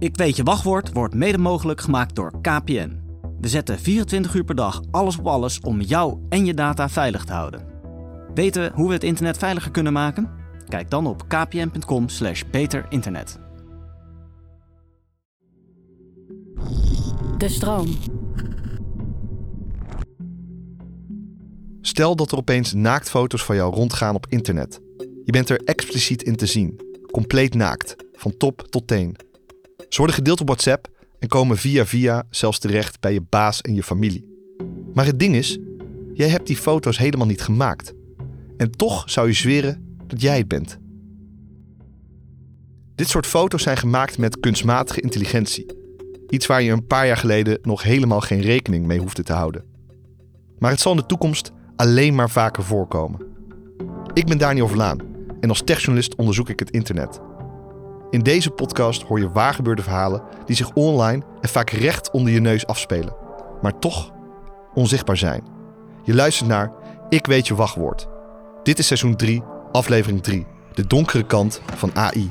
Ik weet je wachtwoord wordt mede mogelijk gemaakt door KPN. We zetten 24 uur per dag alles op alles om jou en je data veilig te houden. Weten hoe we het internet veiliger kunnen maken? Kijk dan op kpn.com/slash beterinternet. De stroom. Stel dat er opeens naaktfoto's van jou rondgaan op internet. Je bent er expliciet in te zien, compleet naakt, van top tot teen. Ze worden gedeeld op WhatsApp en komen via via zelfs terecht bij je baas en je familie. Maar het ding is, jij hebt die foto's helemaal niet gemaakt. En toch zou je zweren dat jij het bent. Dit soort foto's zijn gemaakt met kunstmatige intelligentie. Iets waar je een paar jaar geleden nog helemaal geen rekening mee hoefde te houden. Maar het zal in de toekomst alleen maar vaker voorkomen. Ik ben Daniel Verlaan en als techjournalist onderzoek ik het internet. In deze podcast hoor je waargebeurde verhalen die zich online en vaak recht onder je neus afspelen, maar toch onzichtbaar zijn. Je luistert naar Ik weet je wachtwoord. Dit is seizoen 3, aflevering 3. De donkere kant van AI.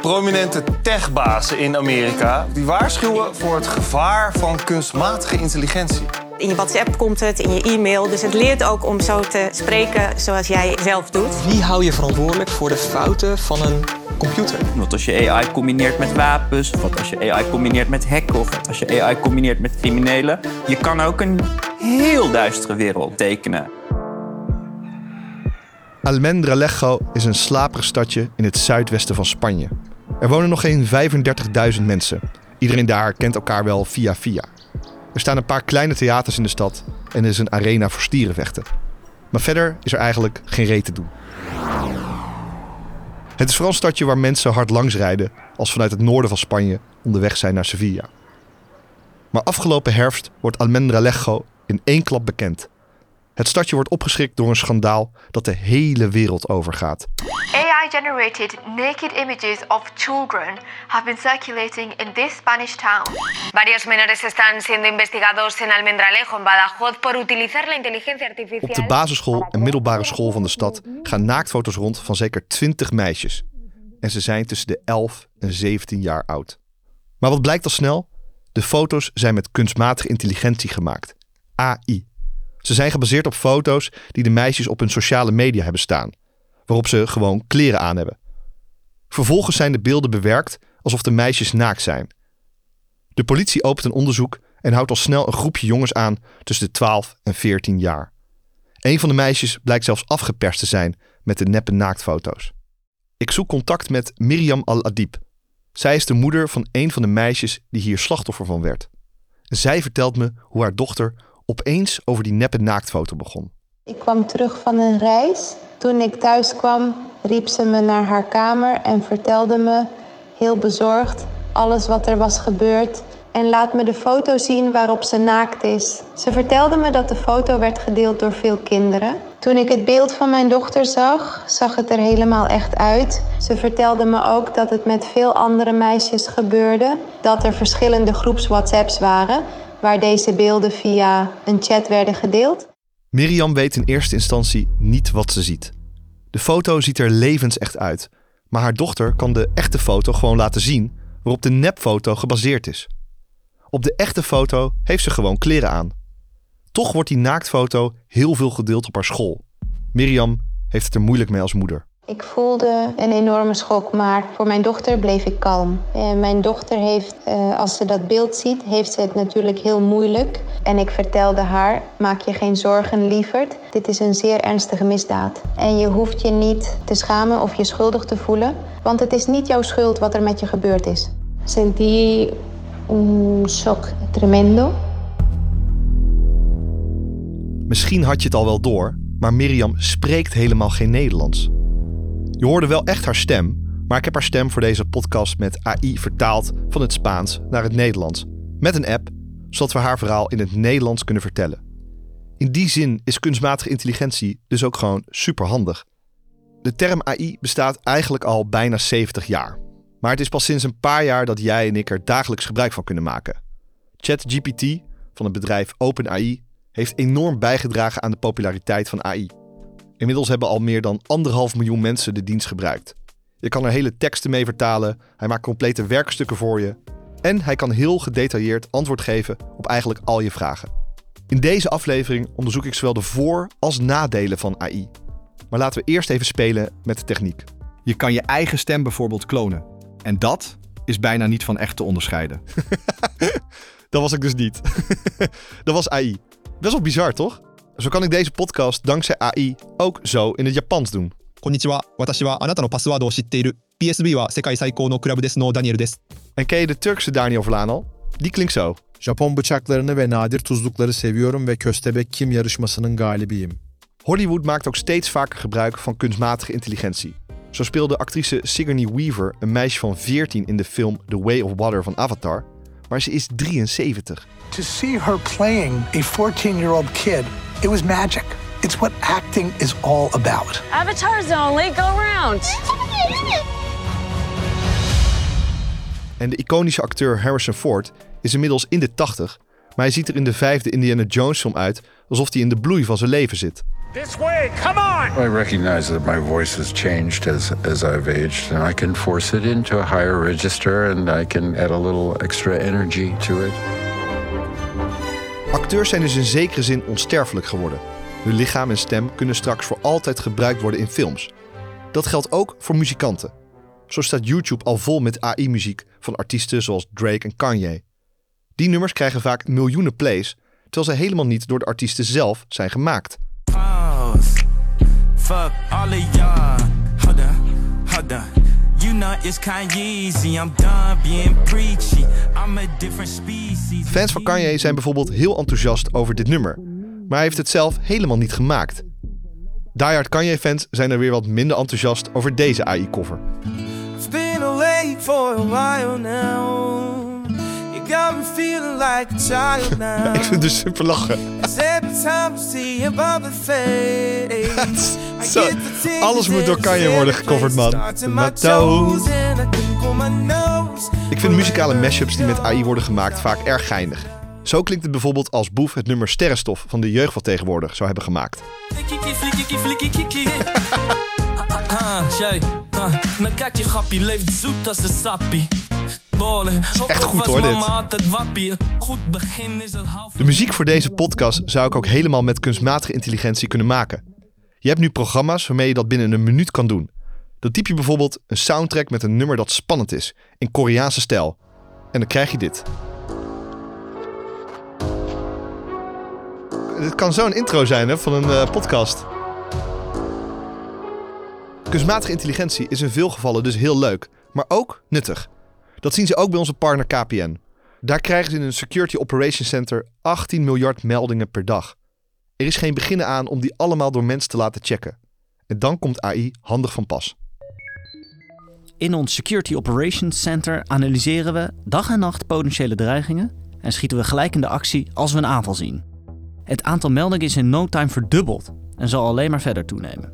Prominente techbazen in Amerika die waarschuwen voor het gevaar van kunstmatige intelligentie. In je WhatsApp komt het, in je e-mail. Dus het leert ook om zo te spreken zoals jij zelf doet. Wie hou je verantwoordelijk voor de fouten van een computer? Wat als je AI combineert met wapens, wat als je AI combineert met hacken, of wat als je AI combineert met criminelen. Je kan ook een heel duistere wereld tekenen. Almendralejo is een slaperig stadje in het zuidwesten van Spanje. Er wonen nog geen 35.000 mensen. Iedereen daar kent elkaar wel via via. Er staan een paar kleine theaters in de stad en er is een arena voor stierenvechten. Maar verder is er eigenlijk geen reet te doen. Het is vooral een stadje waar mensen hard langs rijden als vanuit het noorden van Spanje onderweg zijn naar Sevilla. Maar afgelopen herfst wordt Almendralejo in één klap bekend. Het stadje wordt opgeschrikt door een schandaal dat de hele wereld overgaat. AI-generated naked images of children have been circulating in this Spanish town. Varios menores están siendo investigados en Almendralejo, en Badajoz, por utilizar la inteligencia artificial. Op de basisschool en middelbare school van de stad gaan naaktfoto's rond van zeker 20 meisjes. En ze zijn tussen de 11 en 17 jaar oud. Maar wat blijkt al snel? De foto's zijn met kunstmatige intelligentie gemaakt. AI. Ze zijn gebaseerd op foto's die de meisjes op hun sociale media hebben staan, waarop ze gewoon kleren aan hebben. Vervolgens zijn de beelden bewerkt alsof de meisjes naakt zijn. De politie opent een onderzoek en houdt al snel een groepje jongens aan tussen de 12 en 14 jaar. Een van de meisjes blijkt zelfs afgeperst te zijn met de neppe naaktfoto's. Ik zoek contact met Miriam Al-Adib. Zij is de moeder van een van de meisjes die hier slachtoffer van werd. Zij vertelt me hoe haar dochter opeens over die neppe naaktfoto begon. Ik kwam terug van een reis. Toen ik thuis kwam, riep ze me naar haar kamer en vertelde me, heel bezorgd, alles wat er was gebeurd. En laat me de foto zien waarop ze naakt is. Ze vertelde me dat de foto werd gedeeld door veel kinderen. Toen ik het beeld van mijn dochter zag, zag het er helemaal echt uit. Ze vertelde me ook dat het met veel andere meisjes gebeurde. Dat er verschillende groeps WhatsApps waren waar deze beelden via een chat werden gedeeld. Miriam weet in eerste instantie niet wat ze ziet. De foto ziet er levensecht uit, maar haar dochter kan de echte foto gewoon laten zien waarop de nepfoto gebaseerd is. Op de echte foto heeft ze gewoon kleren aan. Toch wordt die naaktfoto heel veel gedeeld op haar school. Miriam heeft het er moeilijk mee als moeder. Ik voelde een enorme schok, maar voor mijn dochter bleef ik kalm. En mijn dochter heeft, eh, als ze dat beeld ziet, heeft ze het natuurlijk heel moeilijk. En ik vertelde haar, maak je geen zorgen lieverd. Dit is een zeer ernstige misdaad. En je hoeft je niet te schamen of je schuldig te voelen. Want het is niet jouw schuld wat er met je gebeurd is. Sentí un shock tremendo. Misschien had je het al wel door, maar Miriam spreekt helemaal geen Nederlands. Je hoorde wel echt haar stem, maar ik heb haar stem voor deze podcast met AI vertaald van het Spaans naar het Nederlands. Met een app, zodat we haar verhaal in het Nederlands kunnen vertellen. In die zin is kunstmatige intelligentie dus ook gewoon superhandig. De term AI bestaat eigenlijk al bijna 70 jaar. Maar het is pas sinds een paar jaar dat jij en ik er dagelijks gebruik van kunnen maken. ChatGPT van het bedrijf OpenAI heeft enorm bijgedragen aan de populariteit van AI. Inmiddels hebben al meer dan anderhalf miljoen mensen de dienst gebruikt. Je kan er hele teksten mee vertalen, hij maakt complete werkstukken voor je en hij kan heel gedetailleerd antwoord geven op eigenlijk al je vragen. In deze aflevering onderzoek ik zowel de voor- als nadelen van AI. Maar laten we eerst even spelen met de techniek. Je kan je eigen stem bijvoorbeeld klonen. En dat is bijna niet van echt te onderscheiden. dat was ik dus niet. dat was AI. Best wel bizar, toch? Zo kan ik deze podcast dankzij AI ook zo in het Japans doen. Konnichiwa, watashi wa anata no password o shitteiru. PSB wa sekai saikou no club desu no Daniel desu. En ken je de Turkse Daniel Vlaan al? Die klinkt zo. Japon bıçaklarını ve nadir tuzlukları seviyorum ve köstebek kim yarışmasının galibiyim. Hollywood maakt ook steeds vaker gebruik van kunstmatige intelligentie. Zo speelde actrice Sigourney Weaver een meisje van 14 in de film The Way of Water van Avatar, maar ze is 73. To see her playing a 14-year-old kid it was magic. It's what acting is all about. Avatar's only go round. En de iconische acteur Harrison Ford is inmiddels in de 80, maar hij ziet er in de vijfde Indiana Jones film uit alsof hij in de bloei van zijn leven zit. This way, come on! I recognize that my voice has changed as, as I've aged, and I can force it into a higher register and I can add a little extra energy to it. Acteurs zijn dus in zekere zin onsterfelijk geworden. Hun lichaam en stem kunnen straks voor altijd gebruikt worden in films. Dat geldt ook voor muzikanten. Zo staat YouTube al vol met AI-muziek van artiesten zoals Drake en Kanye. Die nummers krijgen vaak miljoenen plays, terwijl ze helemaal niet door de artiesten zelf zijn gemaakt. I'm done being preachy. I'm a different species. Fans van Kanye zijn bijvoorbeeld heel enthousiast over dit nummer, maar hij heeft het zelf helemaal niet gemaakt. Diehard Kanye-fans zijn er weer wat minder enthousiast over deze AI-cover. It's been away for a while now. You got me feeling like a child now. Ik vind het dus super lachen. Zo, alles moet door Kanye worden gecoverd, man. Ik vind muzikale mashups die met AI worden gemaakt vaak erg geinig. Zo klinkt het bijvoorbeeld als Boef het nummer Sterrenstof van de jeugd van tegenwoordig zou hebben gemaakt. Ah, jij, ah, nou kijk je grappie, leeft zoet als een sappie. Ballen, echt goed, hoor, dit. De muziek voor deze podcast zou ik ook helemaal met kunstmatige intelligentie kunnen maken. Je hebt nu programma's waarmee je dat binnen een minuut kan doen. Dan typ je bijvoorbeeld een soundtrack met een nummer dat spannend is, in Koreaanse stijl. En dan krijg je dit. Dit kan zo'n intro zijn hè, van een eh, podcast. Kunstmatige intelligentie is in veel gevallen dus heel leuk, maar ook nuttig. Dat zien ze ook bij onze partner KPN. Daar krijgen ze in een Security Operations Center 18 miljard meldingen per dag. Er is geen beginnen aan om die allemaal door mensen te laten checken. En dan komt AI handig van pas. In ons Security Operations Center analyseren we dag en nacht potentiële dreigingen en schieten we gelijk in de actie als we een aanval zien. Het aantal meldingen is in no time verdubbeld en zal alleen maar verder toenemen.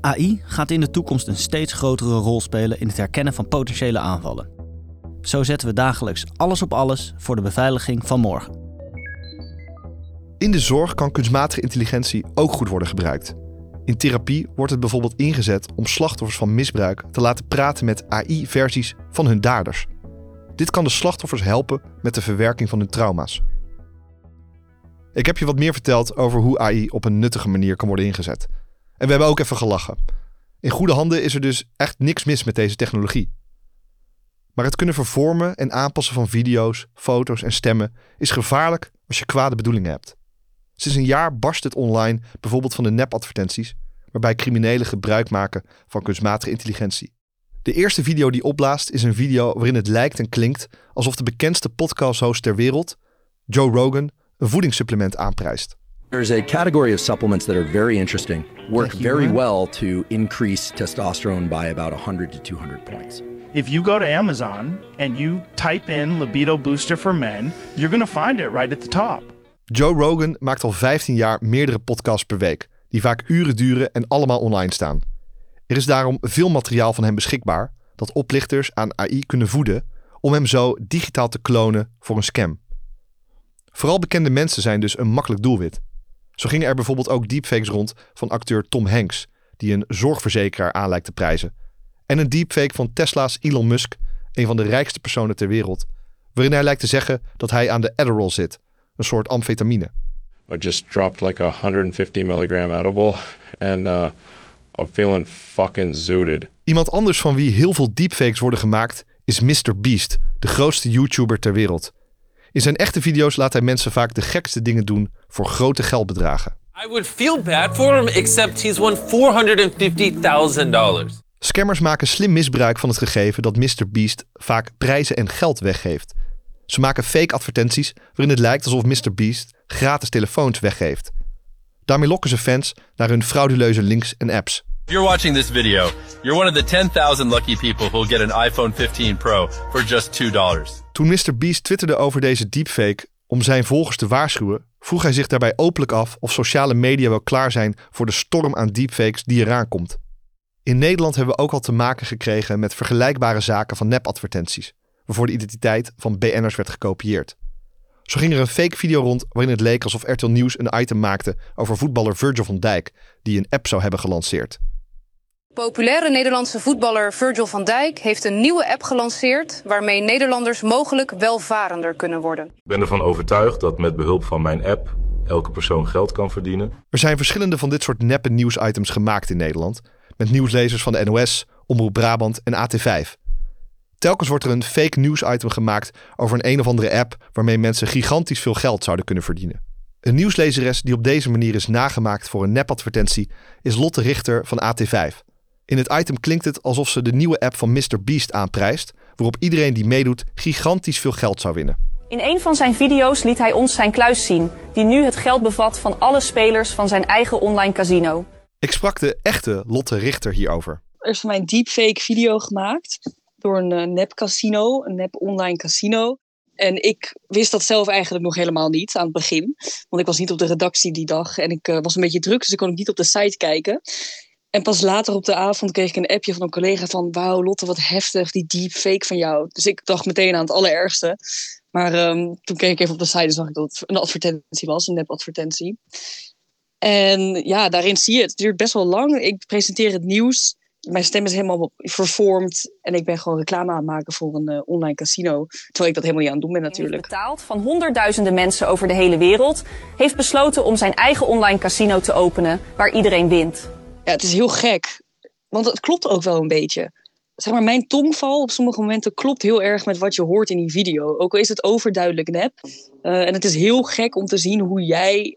AI gaat in de toekomst een steeds grotere rol spelen in het herkennen van potentiële aanvallen. Zo zetten we dagelijks alles op alles voor de beveiliging van morgen. In de zorg kan kunstmatige intelligentie ook goed worden gebruikt. In therapie wordt het bijvoorbeeld ingezet om slachtoffers van misbruik te laten praten met AI-versies van hun daders. Dit kan de slachtoffers helpen met de verwerking van hun trauma's. Ik heb je wat meer verteld over hoe AI op een nuttige manier kan worden ingezet. En we hebben ook even gelachen. In goede handen is er dus echt niks mis met deze technologie. Maar het kunnen vervormen en aanpassen van video's, foto's en stemmen is gevaarlijk als je kwade bedoelingen hebt. Sinds een jaar barst het online bijvoorbeeld van de nepadvertenties, waarbij criminelen gebruik maken van kunstmatige intelligentie. De eerste video die opblaast is een video waarin het lijkt en klinkt alsof de bekendste podcasthost ter wereld, Joe Rogan, een voedingssupplement aanprijst. There's a category of supplements that are very interesting, work very well to increase testosterone by about 100 to 200 points. If you go to Amazon and you type in libido booster for men, you're going to find it right at the top. Joe Rogan maakt al 15 jaar meerdere podcasts per week, die vaak uren duren en allemaal online staan. Er is daarom veel materiaal van hem beschikbaar dat oplichters aan AI kunnen voeden om hem zo digitaal te klonen voor een scam. Vooral bekende mensen zijn dus een makkelijk doelwit. Zo gingen er bijvoorbeeld ook deepfakes rond van acteur Tom Hanks, die een zorgverzekeraar aan lijkt te prijzen. En een deepfake van Tesla's Elon Musk, een van de rijkste personen ter wereld, waarin hij lijkt te zeggen dat hij aan de Adderall zit, een soort amfetamine. I just dropped like a 150 milligram edible and uh, I'm feeling fucking zooted. Iemand anders van wie heel veel deepfakes worden gemaakt is Mr. Beast, de grootste YouTuber ter wereld. In zijn echte video's laat hij mensen vaak de gekste dingen doen voor grote geldbedragen. I would feel bad for him, except he's won $450,000. Scammers maken slim misbruik van het gegeven dat Mr. Beast vaak prijzen en geld weggeeft. Ze maken fake advertenties waarin het lijkt alsof Mr. Beast gratis telefoons weggeeft. Daarmee lokken ze fans naar hun frauduleuze links en apps. If you're watching this video, you're one of the 10,000 lucky people who'll get an iPhone 15 Pro for just $2. Toen Mr. Beast twitterde over deze deepfake om zijn volgers te waarschuwen, vroeg hij zich daarbij openlijk af of sociale media wel klaar zijn voor de storm aan deepfakes die eraan komt. In Nederland hebben we ook al te maken gekregen met vergelijkbare zaken van nepadvertenties, waarvoor de identiteit van BN'ers werd gekopieerd. Zo ging er een fake video rond waarin het leek alsof RTL Nieuws een item maakte over voetballer Virgil van Dijk, die een app zou hebben gelanceerd. Populaire Nederlandse voetballer Virgil van Dijk heeft een nieuwe app gelanceerd waarmee Nederlanders mogelijk welvarender kunnen worden. Ik ben ervan overtuigd dat met behulp van mijn app elke persoon geld kan verdienen. Er zijn verschillende van dit soort neppe nieuwsitems gemaakt in Nederland, met nieuwslezers van de NOS, Omroep Brabant en AT5. Telkens wordt er een fake nieuwsitem gemaakt over een een of andere app waarmee mensen gigantisch veel geld zouden kunnen verdienen. Een nieuwslezeres die op deze manier is nagemaakt voor een nepadvertentie is Lotte Richter van AT5. In het item klinkt het alsof ze de nieuwe app van Mr. Beast aanprijst, waarop iedereen die meedoet gigantisch veel geld zou winnen. In een van zijn video's liet hij ons zijn kluis zien, die nu het geld bevat van alle spelers van zijn eigen online casino. Ik sprak de echte Lotte Richter hierover. Er is van mij een deepfake video gemaakt door een uh, nep casino, een nep online casino. En ik wist dat zelf eigenlijk nog helemaal niet aan het begin. Want ik was niet op de redactie die dag en ik uh, was een beetje druk, dus ik kon ook niet op de site kijken. En pas later op de avond kreeg ik een appje van een collega van... wauw Lotte, wat heftig, die deepfake van jou. Dus ik dacht meteen aan het allerergste. Maar um, toen keek ik even op de site en zag ik dat het een advertentie was, een nep-advertentie. En ja, daarin zie je het. Het duurt best wel lang. Ik presenteer het nieuws. Mijn stem is helemaal vervormd. En ik ben gewoon reclame aan het maken voor een uh, online casino. Terwijl ik dat helemaal niet aan het doen ben natuurlijk. betaald van honderdduizenden mensen over de hele wereld. Heeft besloten om zijn eigen online casino te openen. Waar iedereen wint. Ja, het is heel gek. Want het klopt ook wel een beetje. Zeg maar, mijn tongval op sommige momenten klopt heel erg met wat je hoort in die video. Ook al is het overduidelijk nep. Uh, en het is heel gek om te zien hoe jij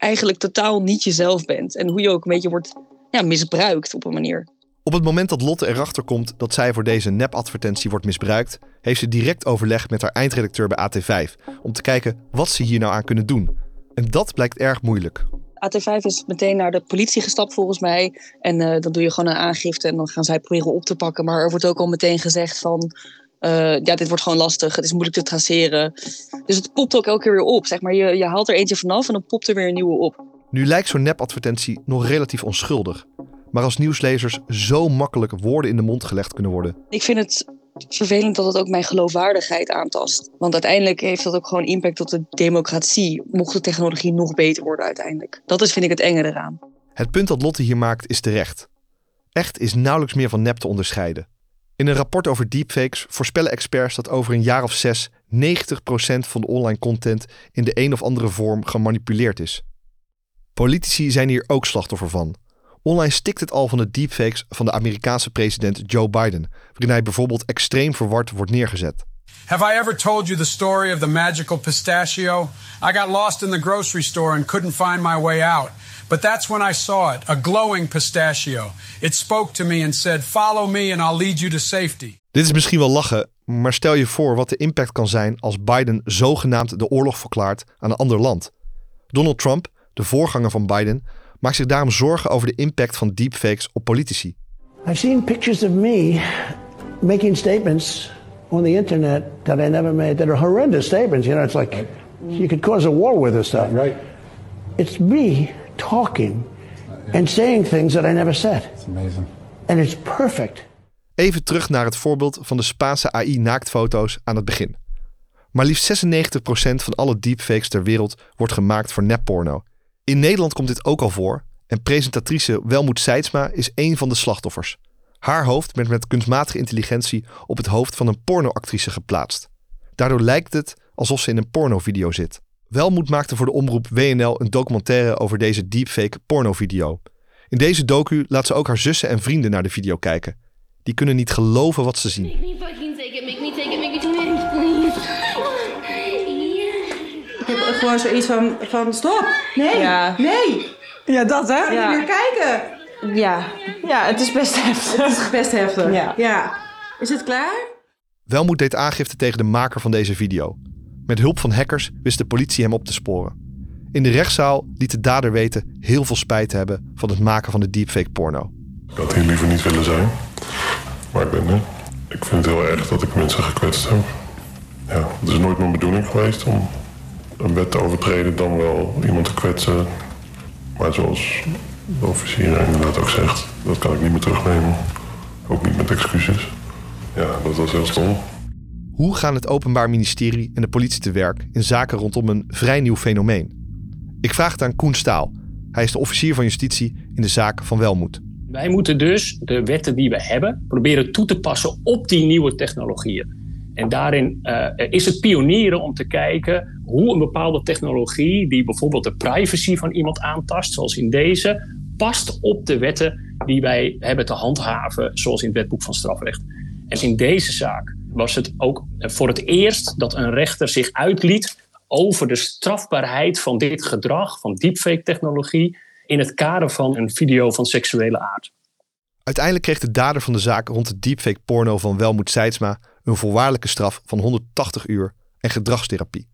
eigenlijk totaal niet jezelf bent. En hoe je ook een beetje wordt ja, misbruikt op een manier. Op het moment dat Lotte erachter komt dat zij voor deze nep-advertentie wordt misbruikt, heeft ze direct overleg met haar eindredacteur bij AT5 om te kijken wat ze hier nou aan kunnen doen. En dat blijkt erg moeilijk. AT5 is meteen naar de politie gestapt volgens mij. En uh, dan doe je gewoon een aangifte en dan gaan zij proberen op te pakken. Maar er wordt ook al meteen gezegd van... Uh, ja, dit wordt gewoon lastig. Het is moeilijk te traceren. Dus het popt ook elke keer weer op. Zeg maar, je, je haalt er eentje vanaf en dan popt er weer een nieuwe op. Nu lijkt zo'n nep-advertentie nog relatief onschuldig. Maar als nieuwslezers zo makkelijk woorden in de mond gelegd kunnen worden. Ik vind het vervelend dat het ook mijn geloofwaardigheid aantast. Want uiteindelijk heeft dat ook gewoon impact op de democratie. Mocht de technologie nog beter worden uiteindelijk. Dat is, vind ik, het enge eraan. Het punt dat Lotte hier maakt is terecht. Echt is nauwelijks meer van nep te onderscheiden. In een rapport over deepfakes voorspellen experts dat over een jaar of zes 90% van de online content in de een of andere vorm gemanipuleerd is. Politici zijn hier ook slachtoffer van. Online stikt het al van de deepfakes van de Amerikaanse president Joe Biden, waarin hij bijvoorbeeld extreem verward wordt neergezet. Have I ever told you the story of the magical pistachio? I got lost in the grocery store and couldn't find my way out. But that's when I saw it, a glowing pistachio. It spoke to me and said, Follow me and I'll lead you to safety. Dit is misschien wel lachen, maar stel je voor wat de impact kan zijn als Biden zogenaamd de oorlog verklaart aan een ander land. Donald Trump, de voorganger van Biden, maakt zich daarom zorgen over de impact van deepfakes op politici. I've seen pictures of me making statements on the internet that I never made that are horrendous statements. You know, it's like you could cause a war with this stuff. Right. It's me talking and saying things that I never said. It's amazing. And it's perfect. Even terug naar het voorbeeld van de Spaanse AI-naaktfoto's aan het begin. Maar liefst 96% van alle deepfakes ter wereld wordt gemaakt voor nepporno. In Nederland komt dit ook al voor en presentatrice Welmoed Seidsma is één van de slachtoffers. Haar hoofd werd met kunstmatige intelligentie op het hoofd van een pornoactrice geplaatst. Daardoor lijkt het alsof ze in een pornovideo zit. Welmoed maakte voor de omroep WNL een documentaire over deze deepfake pornovideo. In deze docu laat ze ook haar zussen en vrienden naar de video kijken. Die kunnen niet geloven wat ze zien. Make me fucking take it, make me take it, make me take it, please. Ik heb gewoon zoiets van, van stop. Nee, Ja. nee. Ja, dat hè? Ja. Niet meer kijken. Ja, ja, het is best heftig. Het is best heftig. Ja. ja. Is het klaar? Welmoed deed aangifte tegen de maker van deze video. Met hulp van hackers wist de politie hem op te sporen. In de rechtszaal liet de dader weten heel veel spijt te hebben van het maken van de deepfake porno. Ik had hier liever niet willen zijn. Maar ik ben er. Ik vind het heel erg dat ik mensen gekwetst heb. Ja, het is nooit mijn bedoeling geweest om een wet te overtreden dan wel iemand te kwetsen. Maar zoals de officier inderdaad ook zegt, dat kan ik niet meer terugnemen. Ook niet met excuses. Ja, dat was heel stom. Hoe gaan het Openbaar Ministerie en de politie te werk in zaken rondom een vrij nieuw fenomeen? Ik vraag het aan Koen Staal. Hij is de officier van justitie in de zaak van Welmoed. Wij moeten dus de wetten die we hebben proberen toe te passen op die nieuwe technologieën. En daarin eh, is het pionieren om te kijken hoe een bepaalde technologie, die bijvoorbeeld de privacy van iemand aantast, zoals in deze, past op de wetten die wij hebben te handhaven, zoals in het wetboek van strafrecht. En in deze zaak was het ook voor het eerst dat een rechter zich uitliet over de strafbaarheid van dit gedrag, van deepfake-technologie, in het kader van een video van seksuele aard. Uiteindelijk kreeg de dader van de zaak rond de deepfake porno van Welmoed Seidsma een voorwaardelijke straf van 180 uur en gedragstherapie.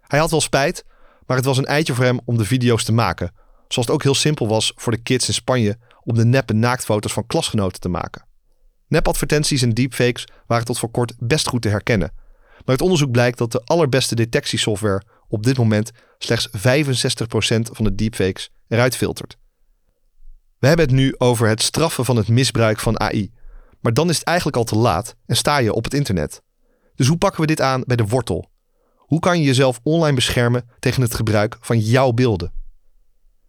Hij had wel spijt, maar het was een eitje voor hem om de video's te maken, zoals het ook heel simpel was voor de kids in Spanje om de neppe naaktfoto's van klasgenoten te maken. Nepadvertenties en deepfakes waren tot voor kort best goed te herkennen, maar uit onderzoek blijkt dat de allerbeste detectiesoftware op dit moment slechts 65% van de deepfakes eruit filtert. We hebben het nu over het straffen van het misbruik van AI. Maar dan is het eigenlijk al te laat en sta je op het internet. Dus hoe pakken we dit aan bij de wortel? Hoe kan je jezelf online beschermen tegen het gebruik van jouw beelden?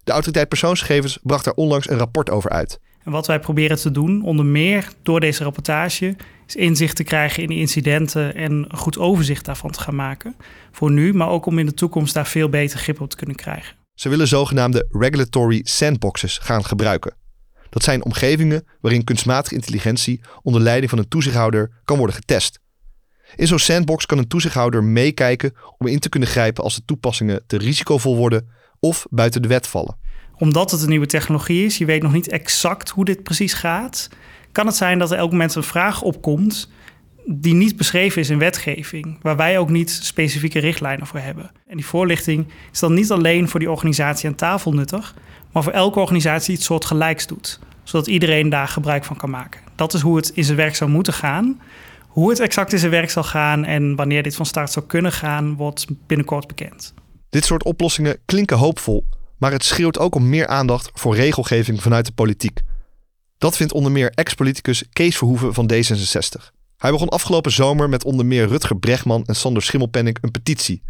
De autoriteit persoonsgegevens bracht daar onlangs een rapport over uit. En wat wij proberen te doen, onder meer door deze rapportage, is inzicht te krijgen in die incidenten en een goed overzicht daarvan te gaan maken. Voor nu, maar ook om in de toekomst daar veel beter grip op te kunnen krijgen. Ze willen zogenaamde regulatory sandboxes gaan gebruiken. Dat zijn omgevingen waarin kunstmatige intelligentie onder leiding van een toezichthouder kan worden getest. In zo'n sandbox kan een toezichthouder meekijken om in te kunnen grijpen als de toepassingen te risicovol worden of buiten de wet vallen. Omdat het een nieuwe technologie is, je weet nog niet exact hoe dit precies gaat, kan het zijn dat er elk moment een vraag opkomt die niet beschreven is in wetgeving, waar wij ook niet specifieke richtlijnen voor hebben. En die voorlichting is dan niet alleen voor die organisatie aan tafel nuttig, maar voor elke organisatie iets soortgelijks doet, zodat iedereen daar gebruik van kan maken. Dat is hoe het in zijn werk zou moeten gaan. Hoe het exact in zijn werk zal gaan en wanneer dit van start zou kunnen gaan, wordt binnenkort bekend. Dit soort oplossingen klinken hoopvol, maar het schreeuwt ook om meer aandacht voor regelgeving vanuit de politiek. Dat vindt onder meer ex-politicus Kees Verhoeven van D66. Hij begon afgelopen zomer met onder meer Rutger Bregman en Sander Schimmelpenninck een petitie.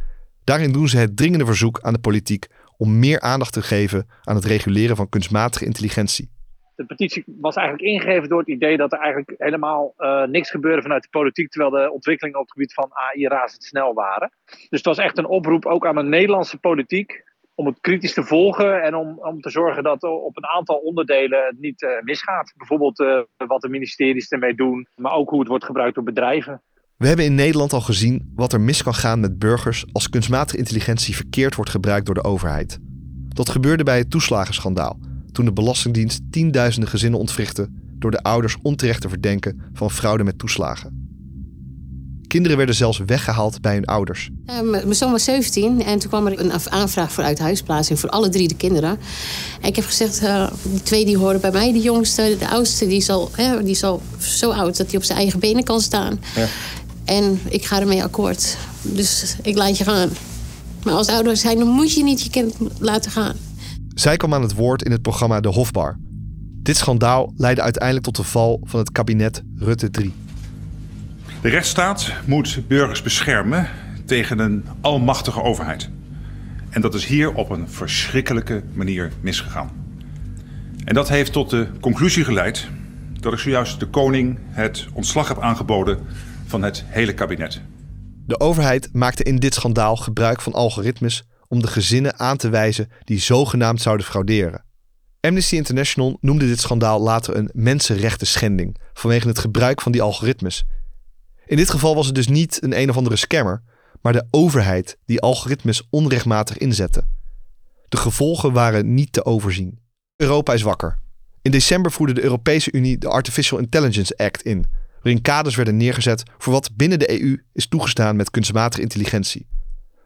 Daarin doen ze het dringende verzoek aan de politiek om meer aandacht te geven aan het reguleren van kunstmatige intelligentie. De petitie was eigenlijk ingegeven door het idee dat er eigenlijk helemaal uh, niks gebeurde vanuit de politiek, terwijl de ontwikkelingen op het gebied van AI razendsnel waren. Dus het was echt een oproep ook aan de Nederlandse politiek om het kritisch te volgen en om, om te zorgen dat op een aantal onderdelen het niet uh, misgaat. Bijvoorbeeld uh, wat de ministeries ermee doen, maar ook hoe het wordt gebruikt door bedrijven. We hebben in Nederland al gezien wat er mis kan gaan met burgers als kunstmatige intelligentie verkeerd wordt gebruikt door de overheid. Dat gebeurde bij het toeslagenschandaal, toen de Belastingdienst tienduizenden gezinnen ontwrichtte door de ouders onterecht te verdenken van fraude met toeslagen. Kinderen werden zelfs weggehaald bij hun ouders. Uh, mijn zoon was 17 en toen kwam er een aanvraag voor uithuisplaatsing voor alle drie de kinderen. En ik heb gezegd, uh, die twee die horen bij mij. De jongste, de oudste, die is al, hè, die is al zo oud dat hij op zijn eigen benen kan staan. Ja. En ik ga ermee akkoord. Dus ik laat je gaan. Maar als ouder zijn, dan moet je niet je kind laten gaan. Zij kwam aan het woord in het programma De Hofbar. Dit schandaal leidde uiteindelijk tot de val van het kabinet Rutte 3. De rechtsstaat moet burgers beschermen tegen een almachtige overheid. En dat is hier op een verschrikkelijke manier misgegaan. En dat heeft tot de conclusie geleid dat ik zojuist de koning het ontslag heb aangeboden van het hele kabinet. De overheid maakte in dit schandaal gebruik van algoritmes om de gezinnen aan te wijzen die zogenaamd zouden frauderen. Amnesty International noemde dit schandaal later een mensenrechten schending vanwege het gebruik van die algoritmes. In dit geval was het dus niet een een of andere scammer, maar de overheid die algoritmes onrechtmatig inzette. De gevolgen waren niet te overzien. Europa is wakker. In december voerde de Europese Unie de Artificial Intelligence Act in, waarin kaders werden neergezet voor wat binnen de EU is toegestaan met kunstmatige intelligentie.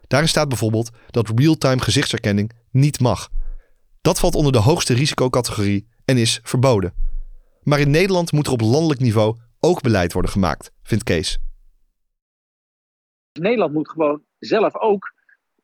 Daarin staat bijvoorbeeld dat real-time gezichtsherkenning niet mag. Dat valt onder de hoogste risicocategorie en is verboden. Maar in Nederland moet er op landelijk niveau ook beleid worden gemaakt, vindt Kees. Nederland moet gewoon zelf ook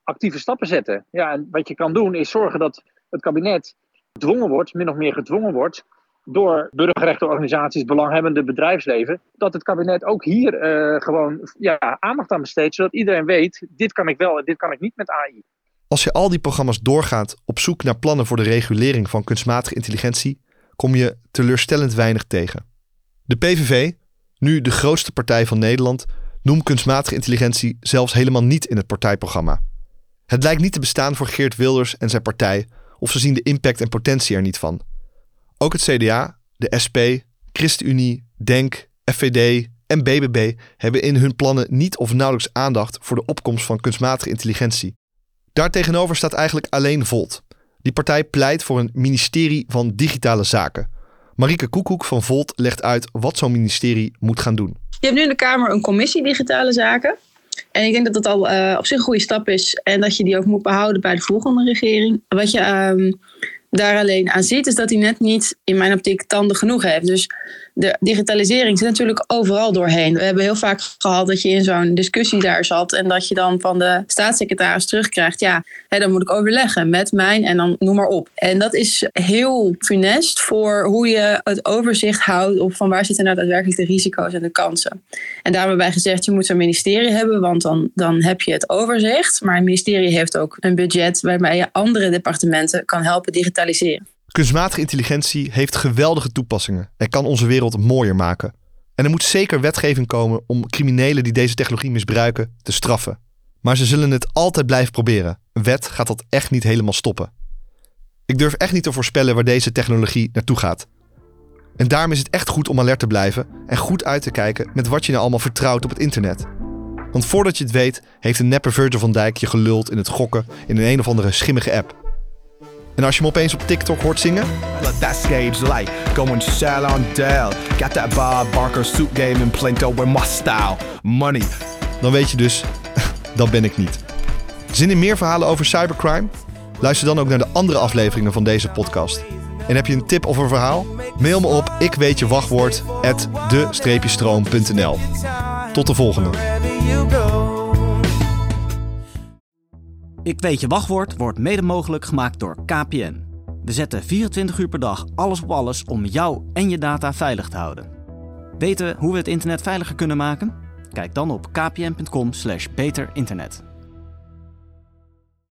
actieve stappen zetten. Ja, en wat je kan doen is zorgen dat het kabinet gedwongen wordt, min of meer gedwongen wordt, door burgerrechtenorganisaties, belanghebbende bedrijfsleven, dat het kabinet ook hier uh, gewoon ja, aandacht aan besteedt, zodat iedereen weet, dit kan ik wel en dit kan ik niet met AI. Als je al die programma's doorgaat op zoek naar plannen voor de regulering van kunstmatige intelligentie, kom je teleurstellend weinig tegen. De PVV, nu de grootste partij van Nederland, noemt kunstmatige intelligentie zelfs helemaal niet in het partijprogramma. Het lijkt niet te bestaan voor Geert Wilders en zijn partij, of ze zien de impact en potentie er niet van. Ook het CDA, de SP, ChristenUnie, DENK, FVD en BBB hebben in hun plannen niet of nauwelijks aandacht voor de opkomst van kunstmatige intelligentie. Daartegenover staat eigenlijk alleen Volt. Die partij pleit voor een ministerie van digitale zaken. Marieke Koekoek van Volt legt uit wat zo'n ministerie moet gaan doen. Je hebt nu in de Kamer een commissie digitale zaken. En ik denk dat dat al uh, op zich een goede stap is. En dat je die ook moet behouden bij de volgende regering. Wat je um, daar alleen aan ziet, is dat hij net niet in mijn optiek tanden genoeg heeft. Dus de digitalisering zit natuurlijk overal doorheen. We hebben heel vaak gehad dat je in zo'n discussie daar zat en dat je dan van de staatssecretaris terugkrijgt, ja, hè, dan moet ik overleggen met mijn en dan noem maar op. En dat is heel funest voor hoe je het overzicht houdt op van waar zitten nou daadwerkelijk de risico's en de kansen. En daar hebben wij gezegd, je moet zo'n ministerie hebben, want dan, dan heb je het overzicht. Maar een ministerie heeft ook een budget waarmee je andere departementen kan helpen digitaliseren. Kunstmatige intelligentie heeft geweldige toepassingen en kan onze wereld mooier maken. En er moet zeker wetgeving komen om criminelen die deze technologie misbruiken te straffen. Maar ze zullen het altijd blijven proberen. Een wet gaat dat echt niet helemaal stoppen. Ik durf echt niet te voorspellen waar deze technologie naartoe gaat. En daarom is het echt goed om alert te blijven en goed uit te kijken met wat je nou allemaal vertrouwt op het internet. Want voordat je het weet, heeft een neppe Virgil van Dijk je geluld in het gokken in een een of andere schimmige app. En als je hem opeens op TikTok hoort zingen. Let that light going shell on Dell. Got that Bob Barker suit game in Plinto with my style. Money. Dan weet je dus, dat ben ik niet. Zin in meer verhalen over cybercrime? Luister dan ook naar de andere afleveringen van deze podcast. En heb je een tip of een verhaal? Mail me op ik weet je wachtwoord de-stroom.nl. Tot de volgende. Ik weet je wachtwoord wordt mede mogelijk gemaakt door KPN. We zetten 24 uur per dag alles op alles om jou en je data veilig te houden. Weten hoe we het internet veiliger kunnen maken? Kijk dan op kpn.com/beterinternet.